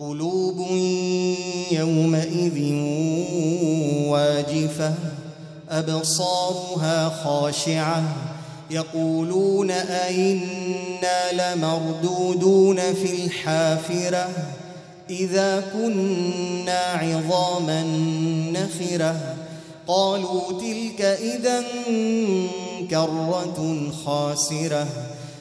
قلوب يومئذ واجفة أبصارها خاشعة. يقولون أئنا لمردودون في الحافرة؟ إذا كنا عظاما نخرة. قالوا تلك اذا كرة خاسرة.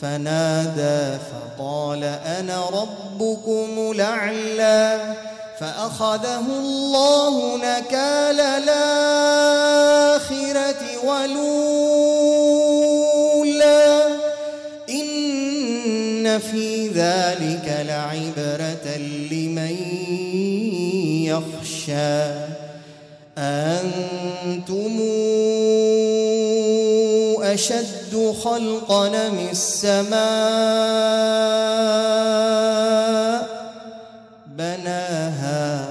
فنادى فقال أنا ربكم الاعلى فأخذه الله نكال الآخرة ولولا إن في ذلك لعبرة لمن يخشى أنتم أشد خلقا من السماء بناها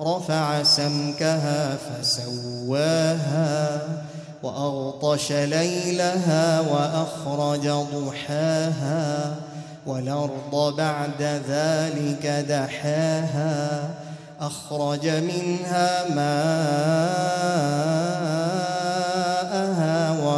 رفع سمكها فسواها وأغطش ليلها وأخرج ضحاها والأرض بعد ذلك دحاها أخرج منها ماءها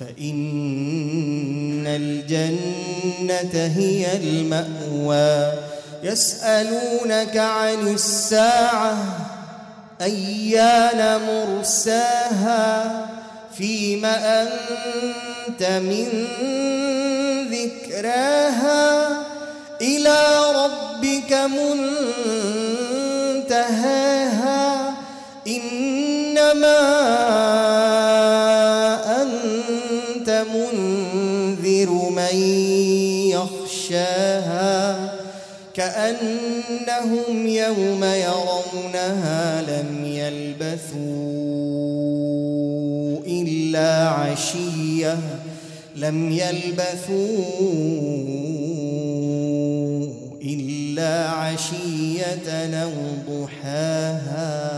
فإن الجنة هي المأوى. يسألونك عن الساعة أيان مرساها؟ فيم أنت من ذكراها؟ إلى ربك منتهاها. إنما أنت منذر من يخشاها كأنهم يوم يرونها لم يلبثوا إلا عشية لم يلبثوا إلا عشية أو ضحاها.